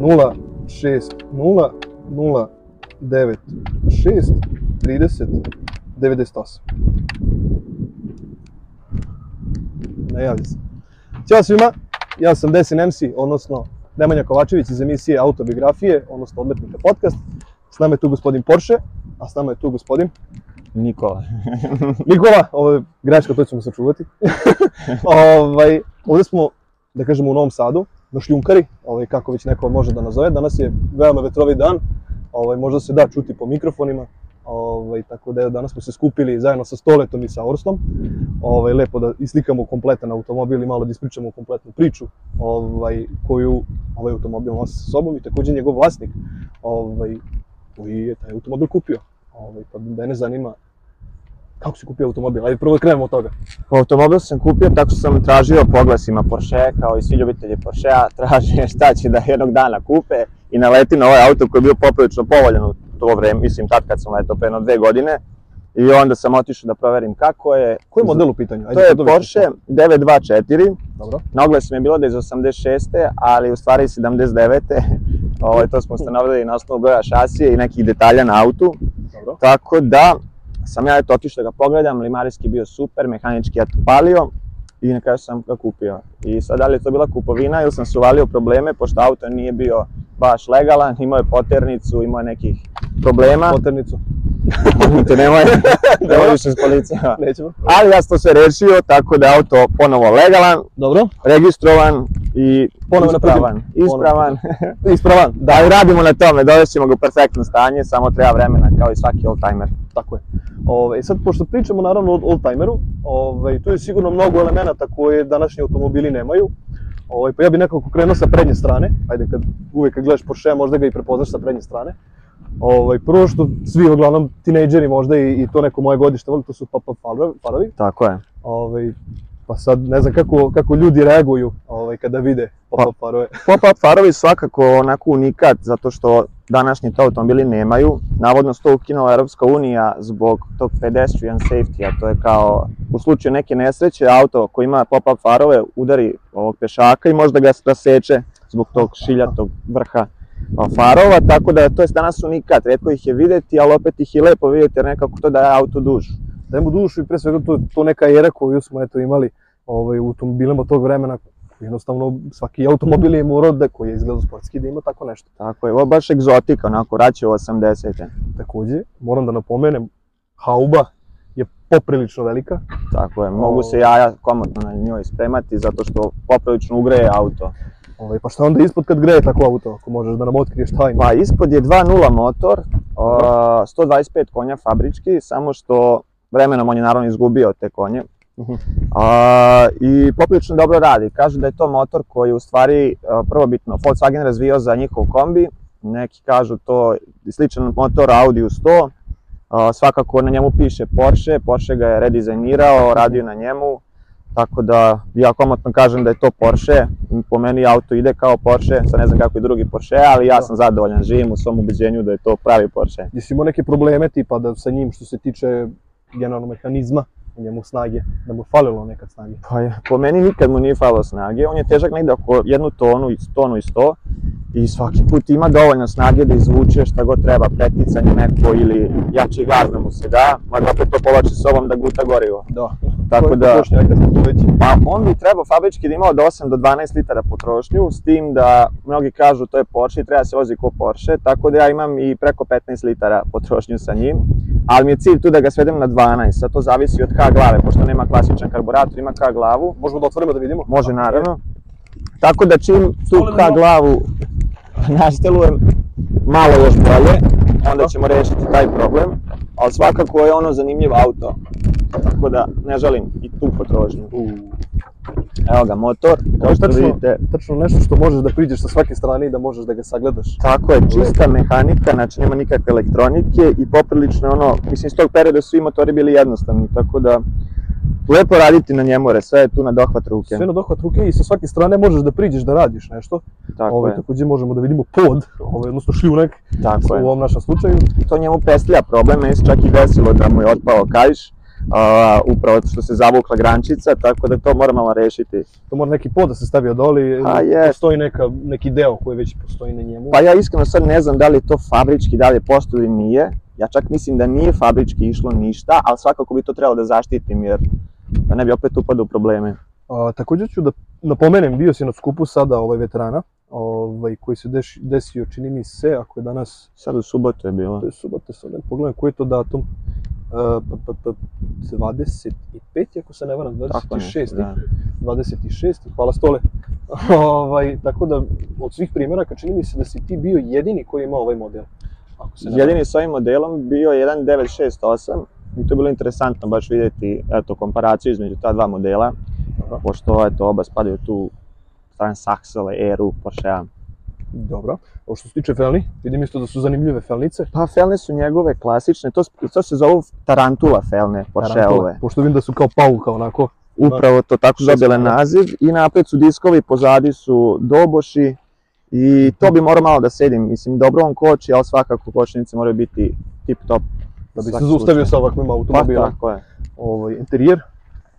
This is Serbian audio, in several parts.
0, 6, 0, 0, 9, 6, 30, 98. Ne javi se. Ćao svima, ja sam Desin MC, odnosno Nemanja Kovačević iz emisije Autobiografije, odnosno Odmetnika podcast. S nama je tu gospodin Porsche, a s nama je tu gospodin Nikola. Nikola, ovo je greška, to ćemo sačuvati. ovaj, ovde smo, da kažemo, u Novom Sadu, na šljunkari, ovaj, kako već neko može da nazove. Danas je veoma vetrovi dan, ovaj, možda se da čuti po mikrofonima, ovaj, tako da danas smo se skupili zajedno sa Stoletom i sa Orstom, ovaj, lepo da islikamo kompletan automobil i malo da ispričamo kompletnu priču ovaj, koju ovaj automobil nosi sa sobom i takođe njegov vlasnik ovaj, koji je taj automobil kupio. Ovaj, pa mene zanima kako si kupio automobil? Ajde prvo da krenemo od toga. Automobil sam kupio tako što sam tražio po oglasima Porsche, kao i svi ljubitelji Porschea, tražio šta će da jednog dana kupe i naleti na ovaj auto koji je bio poprilično povoljan u to vreme, mislim tad kad sam letao pre jedno dve godine. I onda sam otišao da proverim kako je. Koji model u pitanju? To je Porsche 924. Dobro. Na oglasu mi je bilo da je iz 86. ali u stvari 79. Ovo, to smo ustanovili na osnovu broja šasije i nekih detalja na autu. Dobro. Tako da sam ja eto otišao da ga pogledam, limarijski bio super, mehanički ja to palio i na kraju sam ga kupio. I sad da li je to bila kupovina ili sam se uvalio probleme, pošto auto nije bio baš legalan, imao je poternicu, imao je nekih problema. Poternicu. Te nemoj, nemoj više s policijama. Nećemo. Ali ja sam to sve rešio, tako da je auto ponovo legalan, Dobro. registrovan i Ponovo ispravan. Ispravan. Ispravan. Da, i radimo na tome, dovešćemo ga u perfektno stanje, samo treba vremena kao i svaki oldtimer. Tako je. Ove, sad, pošto pričamo naravno o oldtimeru, ove, tu je sigurno mnogo elemenata koje današnji automobili nemaju. Ove, pa ja bih nekako krenuo sa prednje strane. Ajde, kad, uvek kad gledaš Porsche, možda ga i prepoznaš sa prednje strane. Ove, prvo što svi, uglavnom, tinejdžeri možda i, i to neko moje godište voli, to su farovi. farovi. Tako je. Ove, pa sad ne znam kako, kako ljudi reaguju ove, kada vide pop-up farove. Pop-up farovi svakako onako unikat, zato što današnji to automobili nemaju. Navodno se to ukinula Europska unija zbog tog pedestrian safety, a to je kao u slučaju neke nesreće auto koji ima pop-up farove udari ovog pešaka i možda ga raseče zbog tog šiljatog vrha farova, tako da to je danas unikat, redko ih je videti, ali opet ih je lepo vidjeti jer nekako to daje auto dušu. Daje mu dušu i pre svega to, to neka era koju smo eto imali ovaj, u automobilima tog vremena. Jednostavno svaki automobil je morao da koji je izgledao sportski da ima tako nešto. Tako je, ovo baš egzotika, onako, raće u 80. Takođe, moram da napomenem, hauba je poprilično velika. Tako je, mogu se jaja komotno na njoj spremati zato što poprilično ugreje auto. Ovaj, pa šta onda ispod kad greje tako auto, ako možeš da nam otkriješ tajnu? Pa ispod je 2.0 motor, o, 125 konja fabrički, samo što vremenom on je naravno izgubio te konje. Mhm. A, I poprilično dobro radi. Kažu da je to motor koji u stvari prvobitno Volkswagen razvio za njihov kombi. Neki kažu to je sličan motor Audi u 100. A, svakako na njemu piše Porsche, Porsche ga je redizajnirao, radio na njemu. Tako da ja komotno kažem da je to Porsche, po meni auto ide kao Porsche, sad ne znam kako i drugi Porsche, ali ja sam zadovoljan, živim u svom ubeđenju da je to pravi Porsche. Jesi imao neke probleme tipa da sa njim što se tiče generalno mehanizma, u njemu snage, da mu falilo nekad snage? Pa je, po meni nikad mu nije falilo snage, on je težak negde oko jednu tonu, tonu i sto i svaki put ima dovoljno snage da izvuče šta god treba, preticanje neko ili jači gaz da mu se da, mada opet to povlači s sobom da guta gorivo. Da. Tako da- potrošnja? Pa on bi trebao fabrički da ima od 8 do 12 litara potrošnju, s tim da mnogi kažu to je Porsche i treba se vozi ko Porsche, tako da ja imam i preko 15 litara potrošnju sa njim, ali mi je cilj tu da ga svedem na 12, sad to zavisi od K glave, pošto nema klasičan karburator, ima K glavu, Možemo da otvorimo da vidimo? može naravno. Tako da čim tu K glavu naštelujem malo još bolje, onda ćemo rešiti taj problem, ali svakako je ono zanimljiv auto, tako da ne želim i tu potrošnju. Evo ga motor, kao što Tačno, vidite, tačno nešto što možeš da priđeš sa svake strane i da možeš da ga sagledaš. Tako je, čista mehanika, znači nema nikakve elektronike i poprilično je ono, mislim iz tog perioda su i motori bili jednostavni, tako da lepo raditi na njemu, jer sve je tu na dohvat ruke. Sve na dohvat ruke i sa svake strane možeš da priđeš da radiš nešto. Tako ovaj, je, takođe možemo da vidimo pod, ovaj, odnosno šljunak tako u je. ovom našem slučaju. To njemu predstavlja problem, se čak i desilo da mu je otpao kaiš, a, upravo što se zavukla grančica, tako da to mora malo rešiti. To mora neki pod da se stavio doli, A, je. postoji neka, neki deo koji već postoji na njemu. Pa ja iskreno sad ne znam da li to fabrički, da li je postoji ili nije. Ja čak mislim da nije fabrički išlo ništa, ali svakako bi to trebalo da zaštitim jer da ne bi opet upadao u probleme. A, također ću da napomenem, bio si na skupu sada ovaj veterana, ovaj, koji se deš, desio, čini mi se, ako je danas, Sad u subotu je bilo. to je subota, sad ne pogledam koji je to datum, pa, pa, pa, 25, ako se ne varam, Tako 26. nešto, da. 26. Hvala stole. ovaj, tako da, od svih primjeraka čini mi se da si ti bio jedini koji ima ovaj model. Ako se Jedini s ovim modelom bio je jedan 968 i to je bilo interesantno baš vidjeti eto, komparaciju između ta dva modela, Dobro. pošto eto, oba spadaju tu strane Saxele, Eru, Porschea. Dobro. Ovo što se tiče felni, vidim isto da su zanimljive felnice. Pa felne su njegove klasične, to, to se zovu Tarantula felne, Porscheove. Pošto vidim da su kao pauka onako. Upravo to tako dobile naziv i napred su diskovi, pozadi su doboši i to bi morao malo da sedim. Mislim, dobro on koči, ali svakako kočnice moraju biti tip top. Da bi se zaustavio sa ovakvim Pa automobilom. tako je. Ovaj, interijer.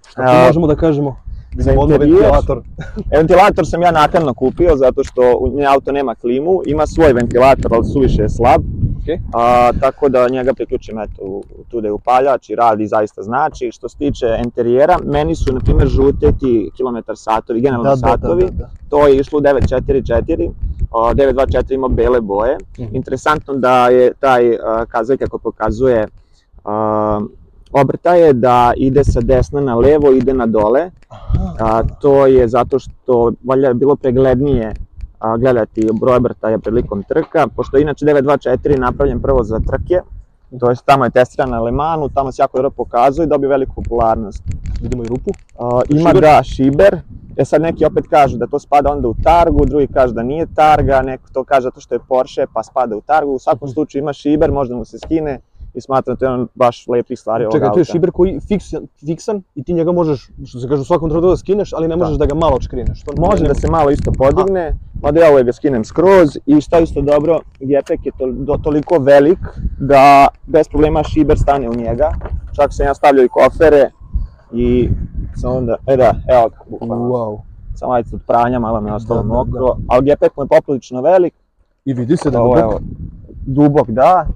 Šta tu A, možemo da kažemo? Za odmah interijer? ventilator. Ventilator sam ja naknadno kupio zato što u nje auto nema klimu, ima svoj ventilator, ali suviše je slab. Okej. A, tako da njega priključim eto, u, tu da je upaljač i radi zaista znači. Što se tiče interijera, meni su na primjer žute ti kilometar satovi, generalno satovi, da. to je išlo u 944, a, 924 ima bele boje. Mhm. Interesantno da je taj a, kazaljka koji pokazuje a, obrtaje da ide sa desna na levo, ide na dole, a, to je zato što valjda je bilo preglednije a, gledati broj obrtaja prilikom trka, pošto je inače 924 napravljen prvo za trke, to jest tamo je testiran na Le Mansu, tamo se jako dobro pokazuje i dobio veliku popularnost. Vidimo i rupu. A, ima Šiber? da šiber, e sad neki opet kažu da to spada onda u targu, drugi kažu da nije targa, neko to kaže zato što je Porsche pa spada u targu, u svakom Mhm. slučaju ima šiber, možda mu se skine i smatram da to je jedan baš lepih stvari ovog Čekaj, auta. to je šiber koji fiksan, fiksan i ti njega možeš, što se kaže, u svakom trenutku da skineš, ali ne možeš da, ga malo odškrineš. To Može ne- da se malo isto podigne, mada ja uvek ga skinem skroz i šta je isto dobro, gepek je to, do, toliko velik da bez problema šiber stane u njega. Čak sam ja stavljao i kofere i samo onda, e da, evo ga, bukvalno. Wow. Samo ajde od pranja, malo me je ostalo Da, da, mokro, ali gepek mu je poprilično velik, I vidi se da Ovo, ga evo, dubok da,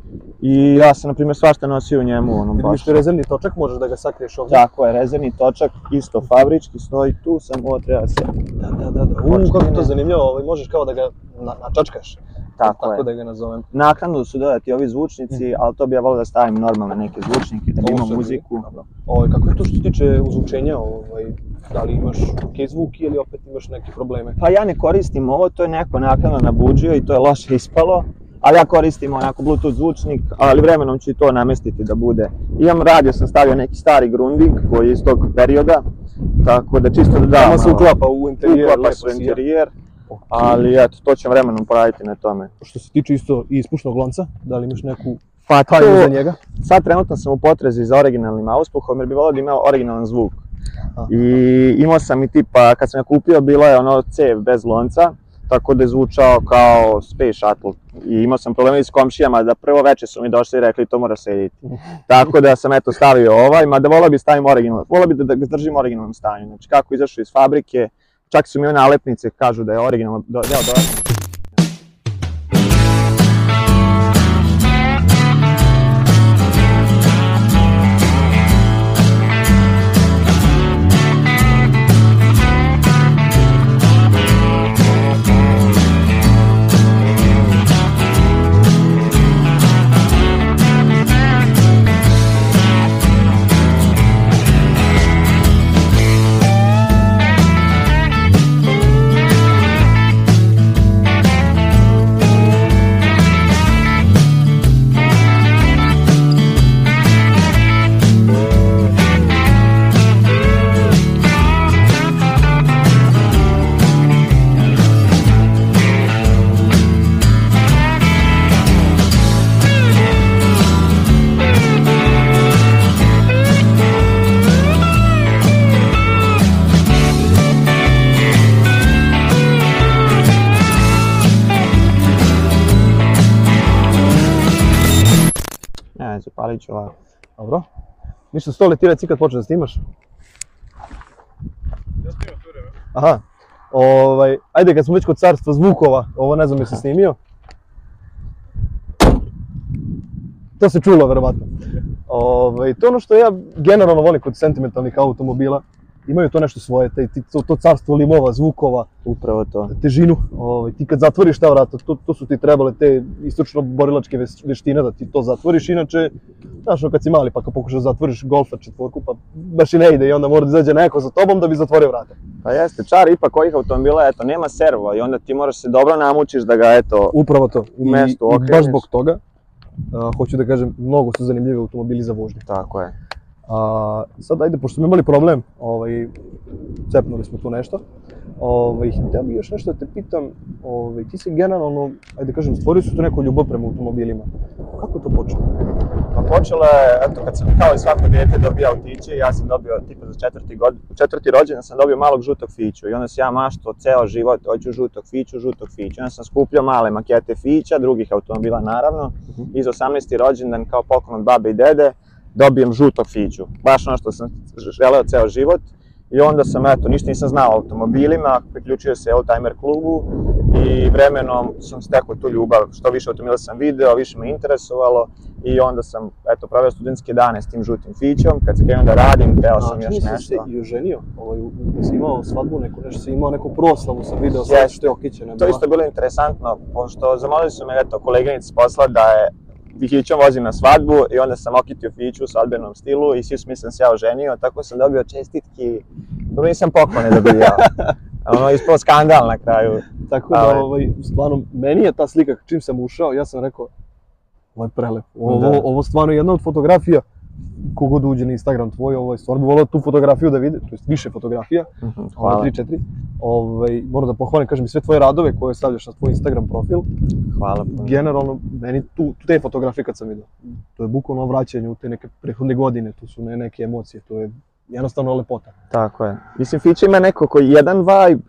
i ja sam na primjer svašta nosio u njemu, ono baš. je rezervni točak, možeš da ga sakriješ ovdje. Tako je, rezervni točak, isto fabrički, stoji tu, samo ovo treba se, Da, da, da. da. U, kako je to zanimljivo, ovaj, možeš kao da ga na, načačkaš. tako je. Tako da ga nazovem. Naknadno su dodati ovi zvučnici, ali to bi ja volio da stavim normalne neke zvučnike, da Ovo su- muziku. Dobro. Ovaj, kako je to što se tiče uzvučenja? Ovaj, da li imaš ok zvuki ili opet imaš neke probleme? Pa ja ne koristim ovo, to je neko naknadno nabuđio i to je loše ispalo, ali ja koristim onako bluetooth zvučnik, ali vremenom ću i to namestiti da bude. Imam radio, sam stavio neki stari Grundig koji je iz tog perioda, tako da čisto da dam Tamo se uklapa u interijer, uklapa se u interijer, Ok. ali eto, to ćemo vremenom poraditi na tome. Što se tiče isto i ispušnog lonca, da li imaš neku Pa tajnu za njega? sad trenutno sam u potrezi za originalnim auspuhom jer bi volio da ima originalan zvuk. Aha. I imao sam i tipa, kad sam ga kupio, bilo je ono cev bez lonca, tako da je zvučao kao Space Shuttle. I imao sam problema i s komšijama, da prvo veče su mi došli i rekli to mora sediti. Tako da sam eto stavio ovaj, mada volio bi stavim original, volio bi da, da ga držim u originalnom stanju. Znači kako izašao iz fabrike, čak su mi one nalepnice kažu da je originalno, deo dodatno. Zapalit ću ovako. Dobro. Ništa, ti reci kad počne da snimaš. Ja snimam sve vreme. Aha. Ovaj, ajde, kad smo već kod carstva zvukova, ovo ne znam jesi snimio. To se čulo, verovatno. Ovaj, to je ono što ja generalno volim kod sentimentalnih automobila. Imaju to nešto svoje, taj, ti- to, to carstvo limova, zvukova, Upravo to. težinu. Ovaj, ti kad zatvoriš ta vrata, to, to su ti trebale te istočno-borilačke veš- veštine da ti to zatvoriš, inače, znaš, kad si mali pa kad pokušaš da zatvoriš golfa četvorku, pa baš i ne ide i onda mora da izađe neko za tobom da bi zatvorio vrata. Pa jeste, čar ipak ovih automobila, eto, nema servo i onda ti moraš se dobro namučiš da ga, eto, Upravo to. I, mestu i baš okreniš. zbog toga, a, hoću da kažem, mnogo su zanimljivi automobili za vožnju. tako je. A, sad ajde, pošto smo imali problem, ovaj, cepnuli smo tu nešto, ovaj, htio bih još nešto da te pitam, ovaj, ti si generalno, ajde da kažem, stvorio su tu neku ljubav prema automobilima. Kako je to počelo? Pa počelo je, eto, kad sam kao i svako dijete dobio autiće, ja sam dobio, tipa za četvrti, god, četvrti rođendan sam dobio malog žutog fiću i onda sam ja mašto ceo život, hoću žutog fiću, žutog fiću. Onda sam skupljao male makete fića, drugih automobila naravno, Mhm. i za 18. rođendan kao poklon od babe i dede dobijem žutog fiću. Baš ono što sam želeo ceo život. I onda sam, eto, ništa nisam znao o automobilima, priključio se Oldtimer klubu i vremenom sam stekao tu ljubav. Što više automobila sam video, više me interesovalo i onda sam, eto, proveo studentske dane s tim žutim fićom. Kad sam krenuo da radim, teo sam A, još se da nešto. se i oženio, ovaj, si imao svadbu neku, nešto si imao neku proslavu, sam video sad što je okićena. To isto je bilo interesantno, pošto zamolili su me, eto, koleginici posla da je Fićom vozim na svadbu i onda sam okitio Fiću u svadbenom stilu i svi su da sam se ja oženio, tako sam dobio čestitki, dobro nisam poklone dobijao. ono je ispao skandal na kraju. Tako da, Ali- ovaj, stvarno, meni je ta slika, čim sam ušao, ja sam rekao, ovo je prelep. Ovo, Da. ovo stvarno je jedna od fotografija, kogod uđe na Instagram tvoj, ovaj, stvarno bi volao tu fotografiju da vidi, to jest više fotografija, Mhm, Hvala. Hvala, 3-4. Ovaj, moram da pohvalim, kažem, i sve tvoje radove koje stavljaš na tvoj Instagram profil. hvala. puno. Generalno, meni tu, te fotografije kad sam vidio, to je bukvalno vraćanje u te neke prethodne godine, to su ne, neke emocije, to je jednostavno lepota. Tako je. Mislim, Fića ima neko koji jedan vibe,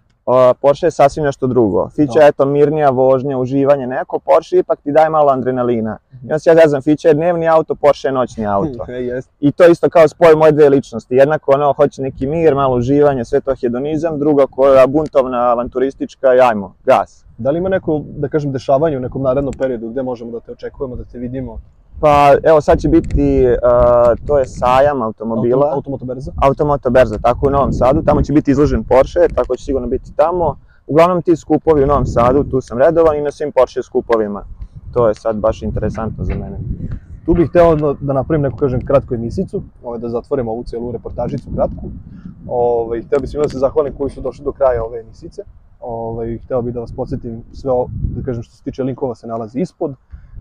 Porsche je sasvim nešto drugo. Fića Da. je eto mirnija vožnja, uživanje neko, Porsche ipak ti daje malo adrenalina. Mhm. I onda se ja zezam, Fića je dnevni auto, Porsche je noćni auto. I to isto kao spoj moje dve ličnosti. Jednako ono hoće neki mir, malo uživanje, sve to hedonizam, druga koja je buntovna, avanturistička i ajmo, gas. Da li ima neko, da kažem, dešavanje u nekom narednom periodu gde možemo da te očekujemo, da te vidimo? Pa evo sad će biti, uh, to je sajam automobila. Auto, Automoto berza? Automoto berza, tako u Novom Sadu, tamo će biti izložen Porsche, tako će sigurno biti tamo. Uglavnom ti skupovi u Novom Sadu, tu sam redovan i na svim Porsche skupovima. To je sad baš interesantno za mene. Tu bih hteo da, da napravim neku, kažem, kratku emisicu, ovaj, da zatvorimo ovu celu reportažicu kratku. Ovaj, hteo bih svima da se zahvalim koji su došli do kraja ove emisice. Ovaj, hteo bih da vas podsjetim sve, o, da kažem, što se tiče linkova se nalazi ispod.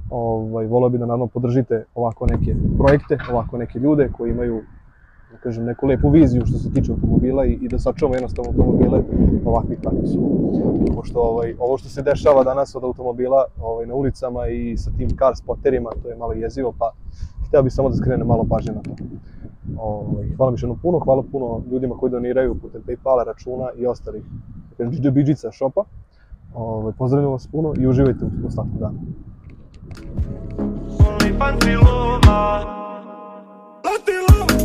Ovaj, voleo bih da naravno podržite ovako neke projekte, ovako neke ljude koji imaju da kažem, neku lepu viziju što se tiče automobila i, i da sačuvamo jednostavno automobile ovakvih kakvi su. Pošto ovaj, ovo što se dešava danas od automobila ovaj, na ulicama i sa tim car spotterima, to je malo jezivo, pa hteo bih samo da skrenem malo pažnje na to. Ovaj, hvala mi jednom puno, hvala puno ljudima koji doniraju putem Paypala, računa i ostalih da kažem, shopa. Ovaj, pozdravljam vas puno i uživajte u ostatku dana.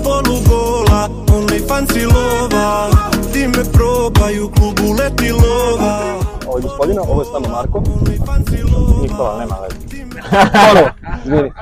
Polugola, only fancy lova Di me probaj u klubu leti lova Ovaj, gospodina, ovo je s nama Marko. Nikola, nema veze. Ponovo, izvini.